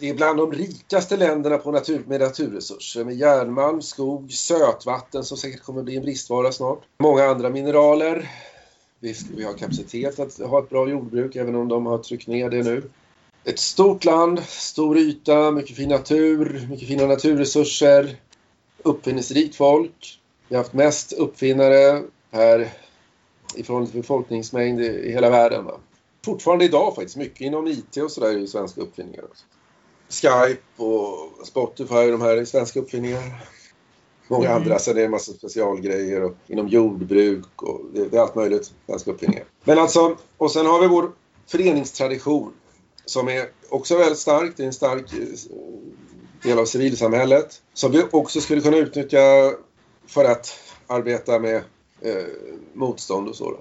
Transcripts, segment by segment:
Det är bland de rikaste länderna på natur, med naturresurser med järnmalm, skog, sötvatten som säkert kommer bli en bristvara snart. Många andra mineraler. Visst, vi har kapacitet att ha ett bra jordbruk även om de har tryckt ner det nu. Ett stort land, stor yta, mycket fin natur, mycket fina naturresurser. Uppfinningsrikt folk. Vi har haft mest uppfinnare per i förhållande till befolkningsmängd i hela världen. Va? Fortfarande idag faktiskt, mycket inom IT och sådär är ju svenska uppfinningar. Också. Skype och Spotify, de här är svenska uppfinningar. Många mm. andra, sen är det en massa specialgrejer och inom jordbruk och det, det är allt möjligt svenska uppfinningar. Men alltså, och sen har vi vår föreningstradition som är också väldigt stark. Det är en stark eh, del av civilsamhället som vi också skulle kunna utnyttja för att arbeta med eh, motstånd och så. Då.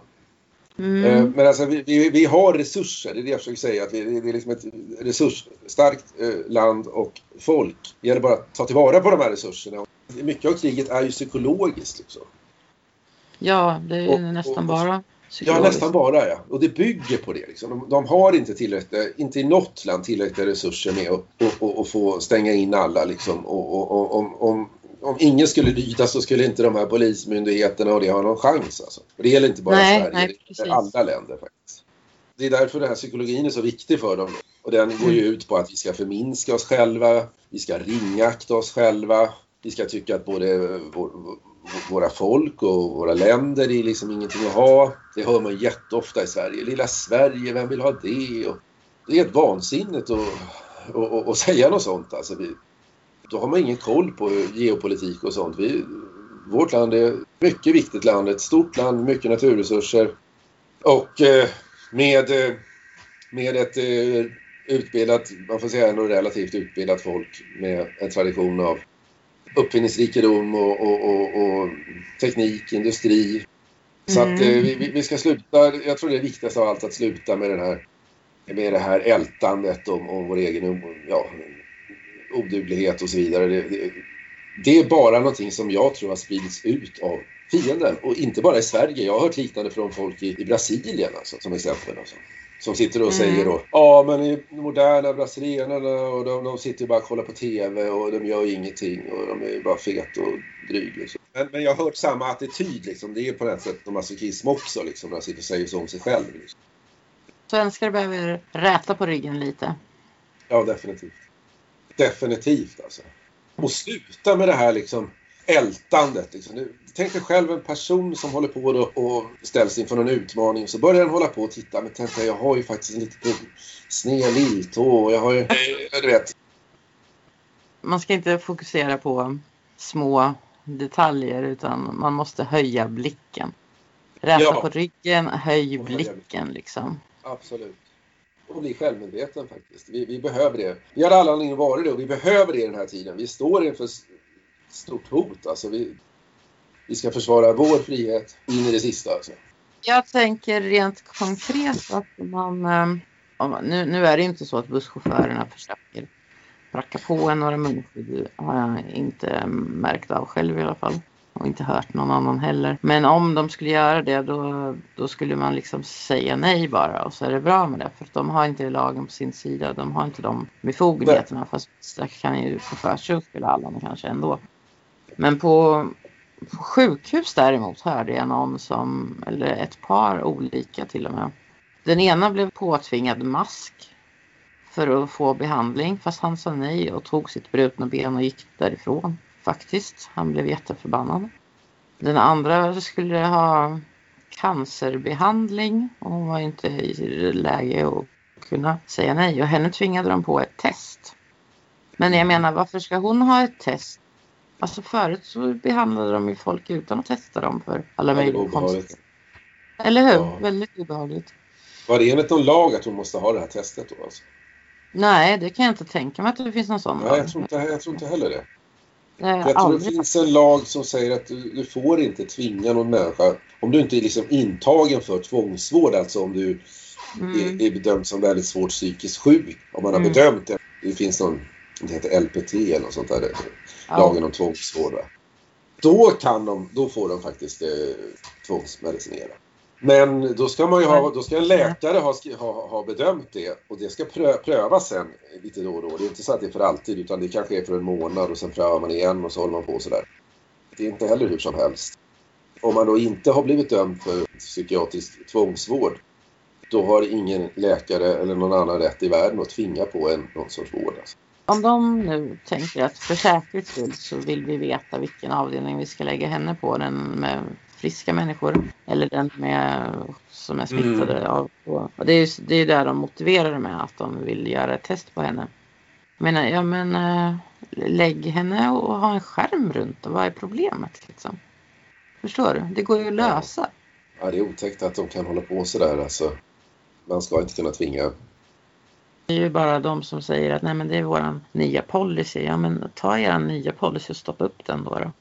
Mm. Eh, men alltså vi, vi, vi, har resurser, det är det jag försöker säga. Att vi, det är liksom ett resursstarkt eh, land och folk. Det gäller bara att ta tillvara på de här resurserna. Mycket av kriget är ju psykologiskt. Liksom. Ja, det är och, nästan och, bara Ja, nästan bara ja. Och det bygger på det. Liksom. De, de, har inte tillräckliga, inte i något land tillräckliga resurser med att och få stänga in alla. Liksom. Och, om, om, om ingen skulle lyda så skulle inte de här polismyndigheterna och det ha någon chans. Alltså. Och det gäller inte bara nej, Sverige, nej, det gäller alla länder faktiskt. Det är därför den här psykologin är så viktig för dem. Och den går ju ut på att vi ska förminska oss själva, vi ska ringakta oss själva, vi ska tycka att både vår, våra folk och våra länder är liksom ingenting att ha. Det hör man jätteofta i Sverige. Lilla Sverige, vem vill ha det? Och det är helt vansinnigt att, att, att, att säga något sånt. Alltså vi, då har man ingen koll på geopolitik och sånt. Vi, vårt land är ett mycket viktigt land, ett stort land, mycket naturresurser och eh, med, eh, med ett eh, utbildat, man får säga ändå relativt utbildat folk med en tradition av uppfinningsrikedom och, och, och, och teknik, industri. Så mm. att vi, vi ska sluta, jag tror det är viktigast av allt att sluta med den här med det här ältandet om, om vår egen ja, oduglighet och så vidare. Det, det, det, är bara någonting som jag tror har spridits ut av fienden och inte bara i Sverige. Jag har hört liknande från folk i, i Brasilien alltså, som exempel. Alltså. Som sitter och mm. säger då, ja men i moderna brasilianerna och de, de sitter bara och kollar på TV och de gör ingenting och de är bara fet och dryg. Liksom. Men, men jag har hört samma attityd liksom. Det är på något sätt masochism också liksom. När man sitter och säger så om sig själv. Liksom. Svenskar behöver räta på ryggen lite. Ja, definitivt. Definitivt alltså. Och sluta med det här liksom ältandet. Liksom. Tänk dig själv en person som håller på och ställs inför någon utmaning så börjar den hålla på och titta. Men tänk dig, jag har ju faktiskt en liten sned lilltå och jag har ju, du vet. Man ska inte fokusera på små detaljer utan man måste höja blicken. Räta ja. på ryggen, höj blicken liksom. Absolut och bli självmedveten faktiskt. Vi, vi behöver det. Vi har alla anledning att vara det och vi behöver det i den här tiden. Vi står inför stort hot. Alltså vi, vi ska försvara vår frihet in i det sista. Alltså. Jag tänker rent konkret att man... Ehm, nu, nu är det inte så att busschaufförerna försöker pracka på en några munskydd. Det har jag inte märkt av själv i alla fall och inte hört någon annan heller. Men om de skulle göra det då, då skulle man liksom säga nej bara och så är det bra med det. För de har inte lagen på sin sida. De har inte de befogenheterna. Fast det kan ju få för sig att spela alla kanske ändå. Men på, på sjukhus däremot hörde jag någon som, eller ett par olika till och med. Den ena blev påtvingad mask för att få behandling fast han sa nej och tog sitt brutna ben och gick därifrån faktiskt. Han blev jätteförbannad. Den andra skulle ha cancerbehandling och hon var inte i läge att kunna säga nej och henne tvingade de på ett test. Men jag menar varför ska hon ha ett test? Alltså förut så behandlade de ju folk utan att testa dem för alla möjliga konstigheter. Eller hur? Ja. Väldigt obehagligt. Var det enligt någon lag att hon måste ha det här testet då alltså? Nej, det kan jag inte tänka mig att det finns någon sån Nej, jag tror inte, jag tror inte heller det. Nej, jag tror det finns en lag som säger att du, du, får inte tvinga någon människa, om du inte är liksom intagen för tvångsvård, alltså om du mm. är, är, bedömd som väldigt svårt psykiskt sjuk, om man har mm. bedömt det. Det finns någon, det heter LPT eller något sånt där, ja. lagen om tvångsvård. Då kan de, då får de faktiskt eh, tvångsmedicinera. Men då ska, man ju ha, då ska en läkare ha, ha, ha bedömt det och det ska prö, prövas sen lite då och då. Det är inte så att det är för alltid utan det kanske är för en månad och sen prövar man igen och så håller man på sådär. Det är inte heller hur som helst. Om man då inte har blivit dömd för psykiatrisk tvångsvård då har ingen läkare eller någon annan rätt i världen att tvinga på en någon sorts vård. Alltså. Om de nu tänker att för säkerhets skull så vill vi veta vilken avdelning vi ska lägga henne på, den med friska människor eller den med, som är smittade mm. av. Och det är ju det är där de motiverar det med att de vill göra ett test på henne. Jag menar, ja men äh, lägg henne och ha en skärm runt och vad är problemet liksom? Förstår du? Det går ju att lösa. Ja, det är otäckt att de kan hålla på sådär alltså. Man ska inte kunna tvinga det är ju bara de som säger att nej men det är våran nya policy. Ja men ta er nya policy och stoppa upp den då. då.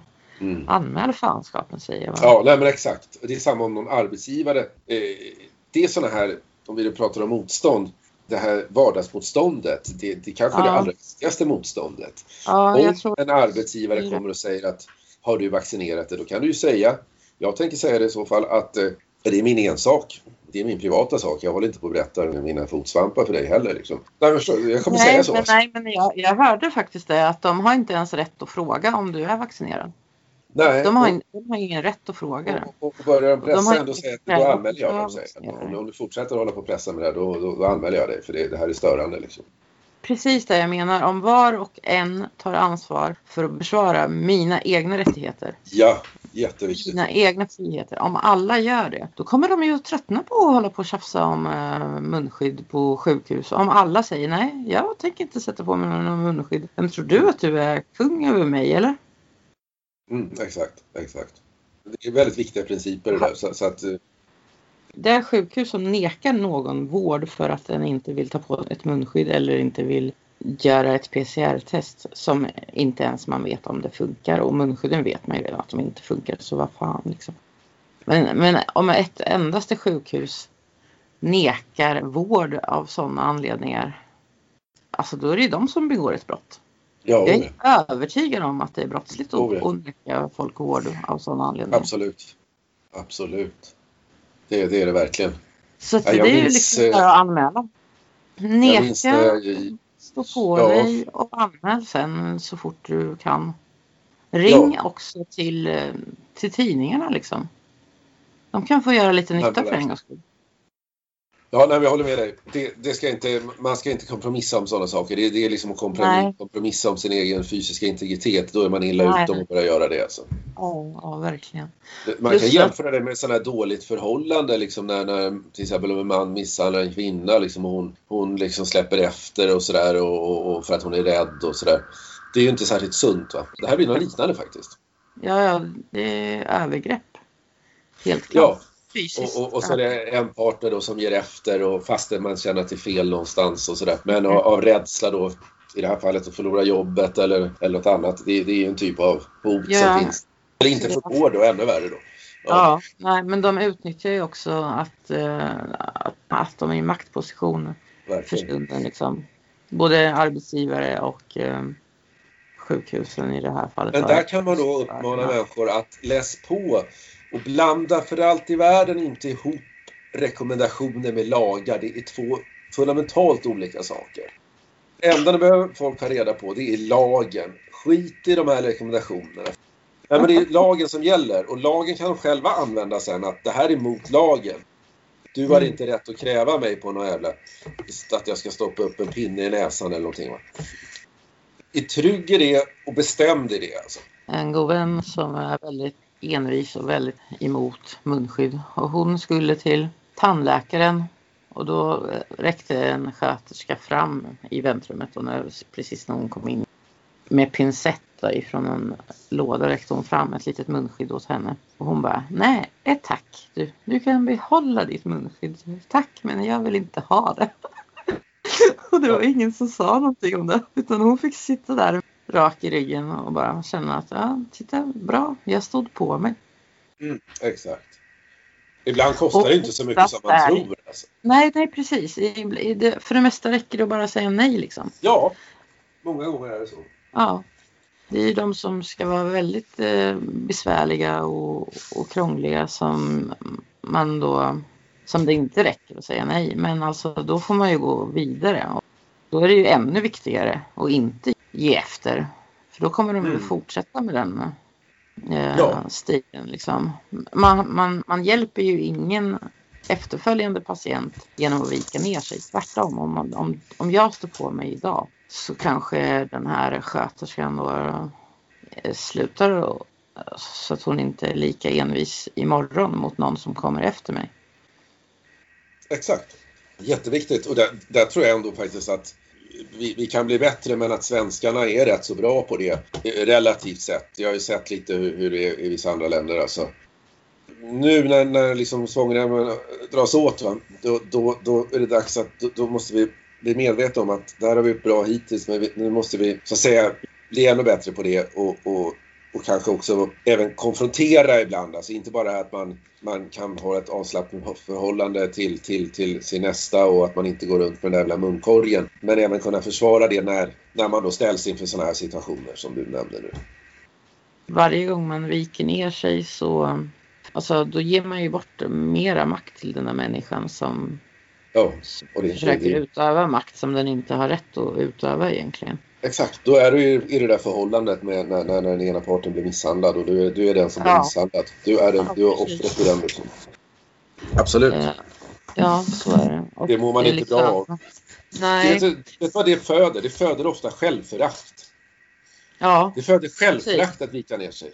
Mm. Anmäl fanskapen säger jag. Ja, nej men exakt. Det är samma om någon arbetsgivare. Eh, det är sådana här, om vi pratar om motstånd, det här vardagsmotståndet, det, det kanske är ja. det allra viktigaste motståndet. Ja, om en arbetsgivare kommer och säger att har du vaccinerat dig, då kan du ju säga, jag tänker säga det i så fall, att eh, det är min ensak det är min privata sak. Jag håller inte på att berätta mina fotsvampar för dig heller. Liksom. Nej, förstår, jag kommer nej, säga så. Men, nej, men jag, jag hörde faktiskt det att de har inte ens rätt att fråga om du är vaccinerad. Nej, de, har, de har ingen rätt att fråga det. Och, och börjar de pressa de ändå säga att då anmäler jag dem. Om, om du fortsätter hålla på och pressa med det här då, då, då anmäler jag dig för det, det här är störande. Liksom. Precis det jag menar. Om var och en tar ansvar för att besvara mina egna rättigheter. Ja, jätteviktigt. Mina egna friheter. Om alla gör det, då kommer de ju att tröttna på att hålla på och tjafsa om uh, munskydd på sjukhus. Om alla säger nej, jag tänker inte sätta på mig någon munskydd. Vem tror du att du är kung över mig eller? Mm, exakt, exakt. Det är väldigt viktiga principer det där. Så, så att. Eh, det är sjukhus som nekar någon vård för att den inte vill ta på ett munskydd eller inte vill göra ett PCR-test som inte ens man vet om det funkar och munskydden vet man ju redan att de inte funkar så vad fan liksom. Men, men om ett endaste sjukhus nekar vård av sådana anledningar alltså då är det ju de som begår ett brott. Ja, jag är övertygad om att det är brottsligt att oh, neka folk vård av sådana anledningar. Absolut. Absolut. Det, det är det verkligen. Så ja, det är ju liksom bara att anmäla. Neka. Minns, Stå på ja. dig och anmäl sen så fort du kan. Ring ja. också till, eh, till tidningarna liksom. De kan få göra lite nytta för en gångs skull. Ja, nej, jag håller med dig. Det, det, ska inte, man ska inte kompromissa om sådana saker. Det, det är liksom att kompromiss, kompromissa om sin egen fysiska integritet. Då är man illa ute om man börjar göra det. Alltså. Ja, ja, verkligen. Man Just kan jämföra det med sådana här dåligt förhållande. Liksom när, när, till exempel om en man misshandlar en kvinna liksom, och hon, hon liksom släpper efter och sådär och, och, och, för att hon är rädd och sådär. Det är ju inte särskilt sunt. Va? Det här blir något liknande faktiskt. Ja, ja, det är övergrepp. Helt klart. Ja. Och, och, och så är det en partner då som ger efter och fastän man känner att det är fel någonstans och sådär. Men av, av rädsla då i det här fallet att förlora jobbet eller, eller något annat. Det, det är ju en typ av hot ja. som finns. Eller inte vård då, ännu värre då. Ja. ja, nej, men de utnyttjar ju också att, uh, att de är i maktposition för stunden. Liksom. Både arbetsgivare och uh, sjukhusen i det här fallet. Men där kan man då uppmana människor att läs på och blanda för allt i världen inte ihop rekommendationer med lagar. Det är två fundamentalt olika saker. Det enda det behöver folk ha reda på det är lagen. Skit i de här rekommendationerna. Ja, men det är lagen som gäller och lagen kan de själva använda sen att det här är mot lagen. Du har mm. inte rätt att kräva mig på något jävla... Att jag ska stoppa upp en pinne i näsan eller någonting. Va? Är trygg i det och bestämd i det alltså. En god vän som är väldigt envis och väldigt emot munskydd. Och hon skulle till tandläkaren och då eh, räckte en sköterska fram i väntrummet och när, precis när hon kom in med pincett ifrån en låda räckte hon fram ett litet munskydd åt henne. Och hon bara, nej eh, tack du, du kan behålla ditt munskydd. Tack men jag vill inte ha det. och det var ingen som sa någonting om det utan hon fick sitta där rak i ryggen och bara känna att ja, titta bra, jag stod på mig. Mm, exakt. Ibland kostar och det inte så mycket som man tror. Alltså. Nej, nej precis. För det mesta räcker det att bara säga nej liksom. Ja, många gånger är det så. Ja. Det är de som ska vara väldigt eh, besvärliga och, och krångliga som man då som det inte räcker att säga nej. Men alltså då får man ju gå vidare. Och då är det ju ännu viktigare att inte ge efter. För då kommer de mm. fortsätta med den eh, ja. stilen. Liksom. Man, man, man hjälper ju ingen efterföljande patient genom att vika ner sig. Tvärtom, om, om, om jag står på mig idag så kanske den här sköterskan då eh, slutar så att hon inte är lika envis imorgon mot någon som kommer efter mig. Exakt. Jätteviktigt och där, där tror jag ändå faktiskt att vi, vi, kan bli bättre men att svenskarna är rätt så bra på det eh, relativt sett. Jag har ju sett lite hur, hur det är i vissa andra länder alltså. Nu när, när liksom svångremmen dras åt va, då, då, då är det dags att då, då, måste vi bli medvetna om att där har vi bra hittills men vi, nu måste vi så att säga bli ännu bättre på det och, och och kanske också även konfrontera ibland. Alltså inte bara att man, man kan ha ett avslappnat förhållande till, till, till sin nästa och att man inte går runt med den där jävla munkorgen. Men även kunna försvara det när, när man då ställs inför sådana här situationer som du nämnde nu. Varje gång man viker ner sig så alltså, då ger man ju bort mera makt till den här människan som ja, och det, försöker det, utöva makt som den inte har rätt att utöva egentligen. Exakt, då är du i det där förhållandet med när, när, när den ena parten blir misshandlad och du, du är den som ja. blir misshandlad. Du är, den, ja, du är offret i den liksom. Absolut. Eh, ja, så är det. Och det mår man det inte liksom... bra av. Nej. Vet du vad det föder? Det föder ofta självförakt. Ja. Det föder självförakt att vika ner sig.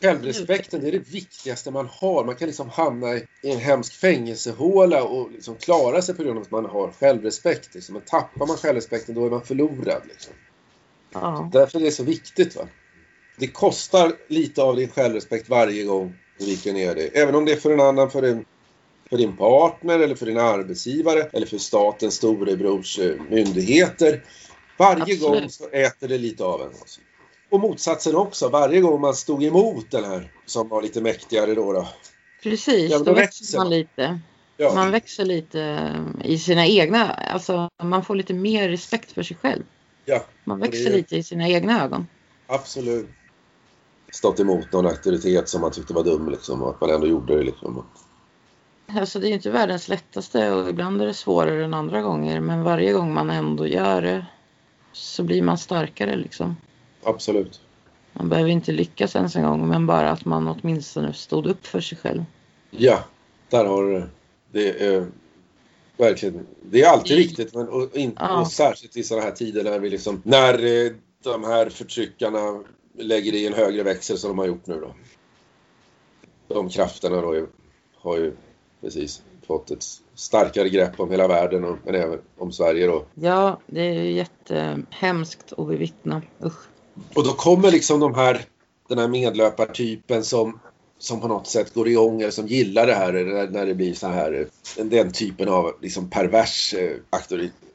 Självrespekten det är det viktigaste man har. Man kan liksom hamna i en hemsk fängelsehåla och liksom klara sig på grund av att man har självrespekt. Liksom. Men tappar man självrespekten då är man förlorad. Liksom. Ja. Därför är det så viktigt. Va? Det kostar lite av din självrespekt varje gång du viker ner dig. Även om det är för en annan, för, en, för din partner eller för din arbetsgivare eller för statens storebrors eh, myndigheter. Varje Absolut. gång så äter det lite av en. Alltså. Och motsatsen också, varje gång man stod emot den här som var lite mäktigare då. då. Precis, ja, då, då växer man lite. Ja. Man växer lite eh, i sina egna, alltså man får lite mer respekt för sig själv. Ja. Man växer är... lite i sina egna ögon. Absolut. Stått emot någon auktoritet som man tyckte var dum liksom och att man ändå gjorde det liksom. Alltså det är ju inte världens lättaste och ibland är det svårare än andra gånger men varje gång man ändå gör det så blir man starkare liksom. Absolut. Man behöver inte lyckas ens en gång, men bara att man åtminstone stod upp för sig själv. Ja, där har du det. Det är verkligen, det är alltid viktigt, men och, in, ja. och särskilt i sådana här tider när vi liksom, när eh, de här förtryckarna lägger i en högre växel som de har gjort nu då. De krafterna då har ju precis fått ett starkare grepp om hela världen och, men även om Sverige då. Ja, det är jättehemskt att bevittna. Usch. Och då kommer liksom de här, den här medlöpartypen som, som på något sätt går igång eller som gillar det här när det blir så här, den typen av liksom pervers eh,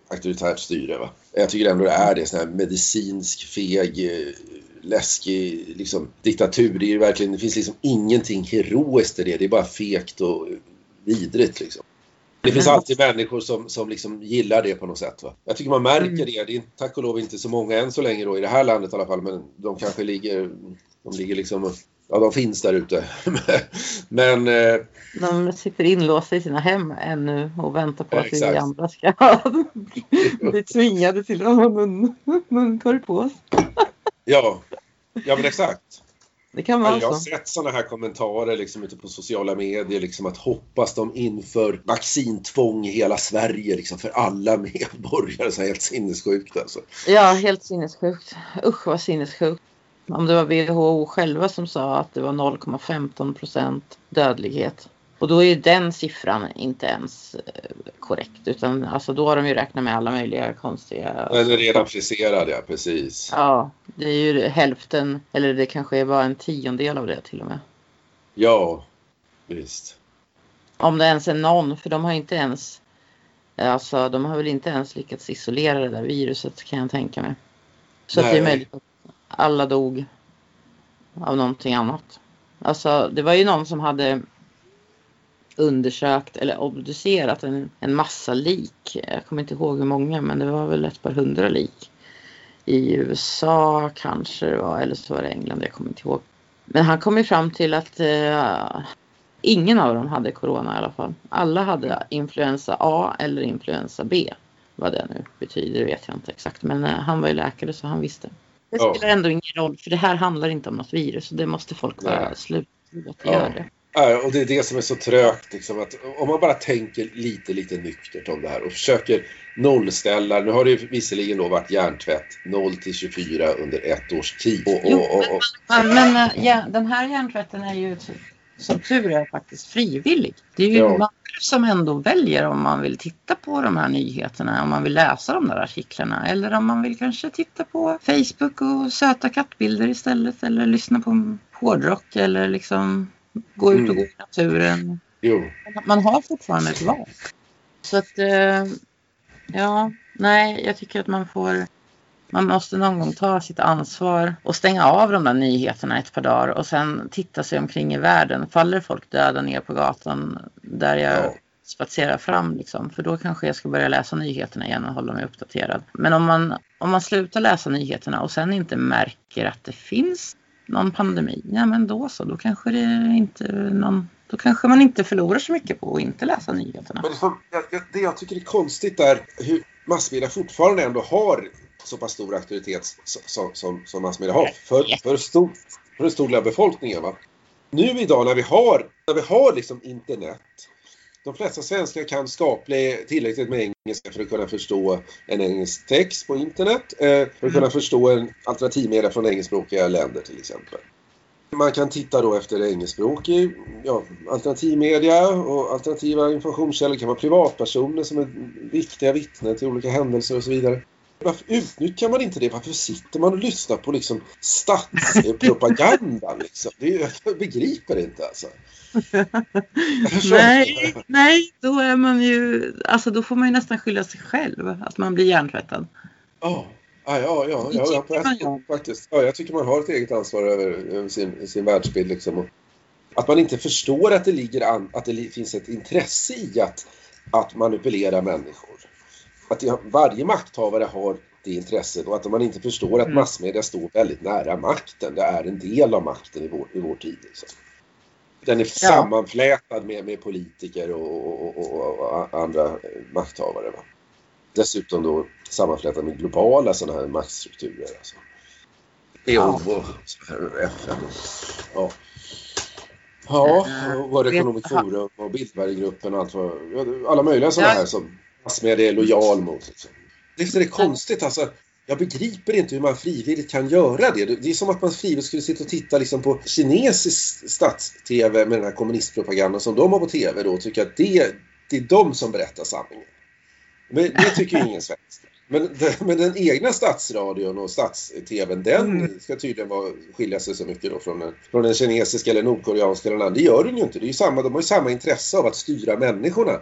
auktoritärt styre. Va? Jag tycker ändå det är det, sån här medicinsk, feg, eh, läskig liksom, diktatur. Det, är verkligen, det finns liksom ingenting heroiskt i det. Det är bara fegt och vidrigt liksom. Det finns alltid människor som, som liksom gillar det på något sätt. Va? Jag tycker man märker mm. det. Det är tack och lov inte så många än så länge då, i det här landet i alla fall. Men de kanske ligger, de ligger liksom, ja de finns där ute. men... Eh, de sitter inlåsta i sina hem ännu och väntar på att vi andra ska bli tvingade till att ha mun, munkorg på oss. ja, ja men exakt. Det kan vara Jag har så. sett sådana här kommentarer liksom ute på sociala medier, liksom att hoppas de inför vaccintvång i hela Sverige, liksom för alla medborgare. Så helt sinnessjukt alltså. Ja, helt sinnessjukt. Usch vad sinnessjukt. Om det var WHO själva som sa att det var 0,15 procent dödlighet och då är ju den siffran inte ens eh, korrekt utan alltså då har de ju räknat med alla möjliga konstiga... Är redan friserad ja, precis. Ja, det är ju hälften eller det kanske är bara en tiondel av det till och med. Ja, visst. Om det ens är någon, för de har inte ens Alltså de har väl inte ens lyckats isolera det där viruset kan jag tänka mig. Så att det är möjligt att alla dog av någonting annat. Alltså det var ju någon som hade undersökt eller obducerat en, en massa lik. Jag kommer inte ihåg hur många men det var väl ett par hundra lik. I USA kanske det var eller så var det England, jag kommer inte ihåg. Men han kom ju fram till att uh, ingen av dem hade corona i alla fall. Alla hade influensa A eller influensa B. Vad det nu betyder vet jag inte exakt men eh, han var ju läkare så han visste. Det spelar ändå ingen roll för det här handlar inte om något virus och det måste folk sluta tro att det Och det är det som är så trögt. Liksom, att om man bara tänker lite, lite nyktert om det här och försöker nollställa. Nu har det visserligen då varit hjärntvätt 0 till 24 under ett års tid. Och, och, och, Men, men eh, ja, den här hjärntvätten är ju som tur är faktiskt frivillig. Det är ju Ja. man som ändå väljer om man vill titta på de här nyheterna, om man vill läsa de där artiklarna eller om man vill kanske titta på Facebook och söta kattbilder istället eller lyssna på hårdrock eller liksom gå ut och Mm. gå i naturen. jo, Man har fortfarande ett val. Så att, eh, ja, nej, jag tycker att man får man måste någon gång ta sitt ansvar och stänga av de där nyheterna ett par dagar och sen titta sig omkring i världen. Faller folk döda ner på gatan där jag Ja. spatserar fram liksom? För då kanske jag ska börja läsa nyheterna igen och hålla mig uppdaterad. Men om man, om man slutar läsa nyheterna och sen inte märker att det finns någon pandemi, ja men då så, då kanske det inte någon då kanske man inte förlorar så mycket på att inte läsa nyheterna. Men det, som, jag, det jag tycker är konstigt är hur massmedia fortfarande ändå har så pass stor auktoritet som, som, som, som massmedia har för, för, stor, för en stor del av befolkningen. Va? Nu idag när vi har, när vi har liksom internet de flesta svenskar kan skapligt tillräckligt med engelska för att kunna förstå en engelsk text på internet. Eh, för att Mm. kunna förstå en alternativmedia från engelskspråkiga länder till exempel. Man kan titta då efter engelskspråkig ja, alternativmedia och alternativa informationskällor. Det kan vara privatpersoner som är viktiga vittnen till olika händelser och så vidare. Varför utnyttjar man inte det? Varför sitter man och lyssnar på liksom statspropagandan? Liksom? Det är, jag begriper inte alltså. Jag nej, nej, då är man ju, alltså då får man ju nästan skylla sig själv att man blir hjärntvättad. Ja, ja, ja, ja, ja, ja, man ju. faktiskt. Ja, jag tycker man har ett eget ansvar över, över sin, sin världsbild. Liksom. Att man inte förstår att det, ligger an, att det finns ett intresse i att, att manipulera människor. Att varje makthavare har det intresset och att man inte förstår att Mm. massmedia står väldigt nära makten. Det är en del av makten i vår, i vår tid. Liksom. Den är sammanflätad med, med politiker och, och, och, och andra makthavare. Va? Dessutom då sammanflätad med globala sådana här maktstrukturer. Alltså. EU Ja. och FN. Ja. Ja, och World Economic Forum och Bilderberggruppen och allt vad, ja, alla möjliga sådana Ja. här som massmedia är lojal mot. Liksom. Det är det konstigt alltså. Jag begriper inte hur man frivilligt kan göra det. Det är som att man frivilligt skulle sitta och titta liksom på kinesisk stats-tv med den här kommunistpropagandan som de har på tv då och tycka att det, det är de som berättar sanningen. Men det tycker ju ingen svensk. Men, den- men den egna statsradion och stats-tvn den Mm. ska tydligen vara, skilja sig så mycket då från den, från den kinesiska eller nordkoreanska eller den andra. Det gör den ju inte. Det är ju samma, de har ju samma intresse av att styra människorna